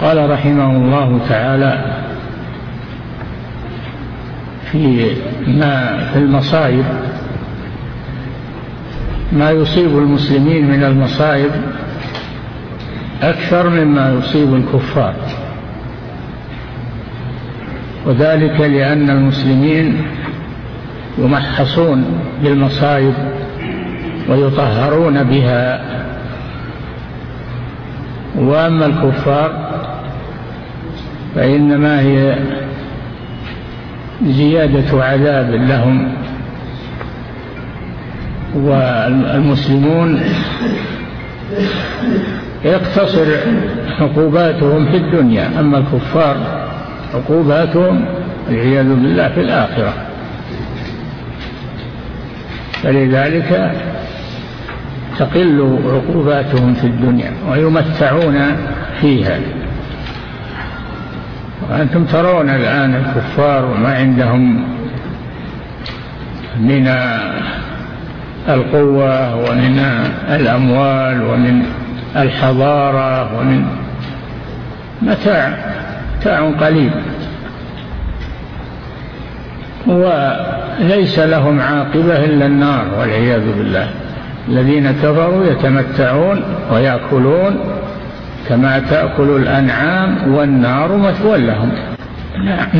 قال رحمه الله تعالى في ما في المصائب ما يصيب المسلمين من المصائب أكثر مما يصيب الكفار. وذلك لأن المسلمين يمحصون بالمصائب ويطهرون بها. وأما الكفار فإنما هي زيادة عذاب لهم. والمسلمون يقتصر عقوباتهم في الدنيا أما الكفار عقوباتهم والعياذ بالله في الآخرة. فلذلك تقل عقوباتهم في الدنيا ويمتعون فيها. وأنتم ترون الآن الكفار وما عندهم من القوة ومن الأموال ومن الحضارة ومن متاع متاع قليل. وليس لهم عاقبة إلا النار والعياذ بالله. الذين كفروا يتمتعون ويأكلون كما تأكل الأنعام والنار مثوى لهم. نعم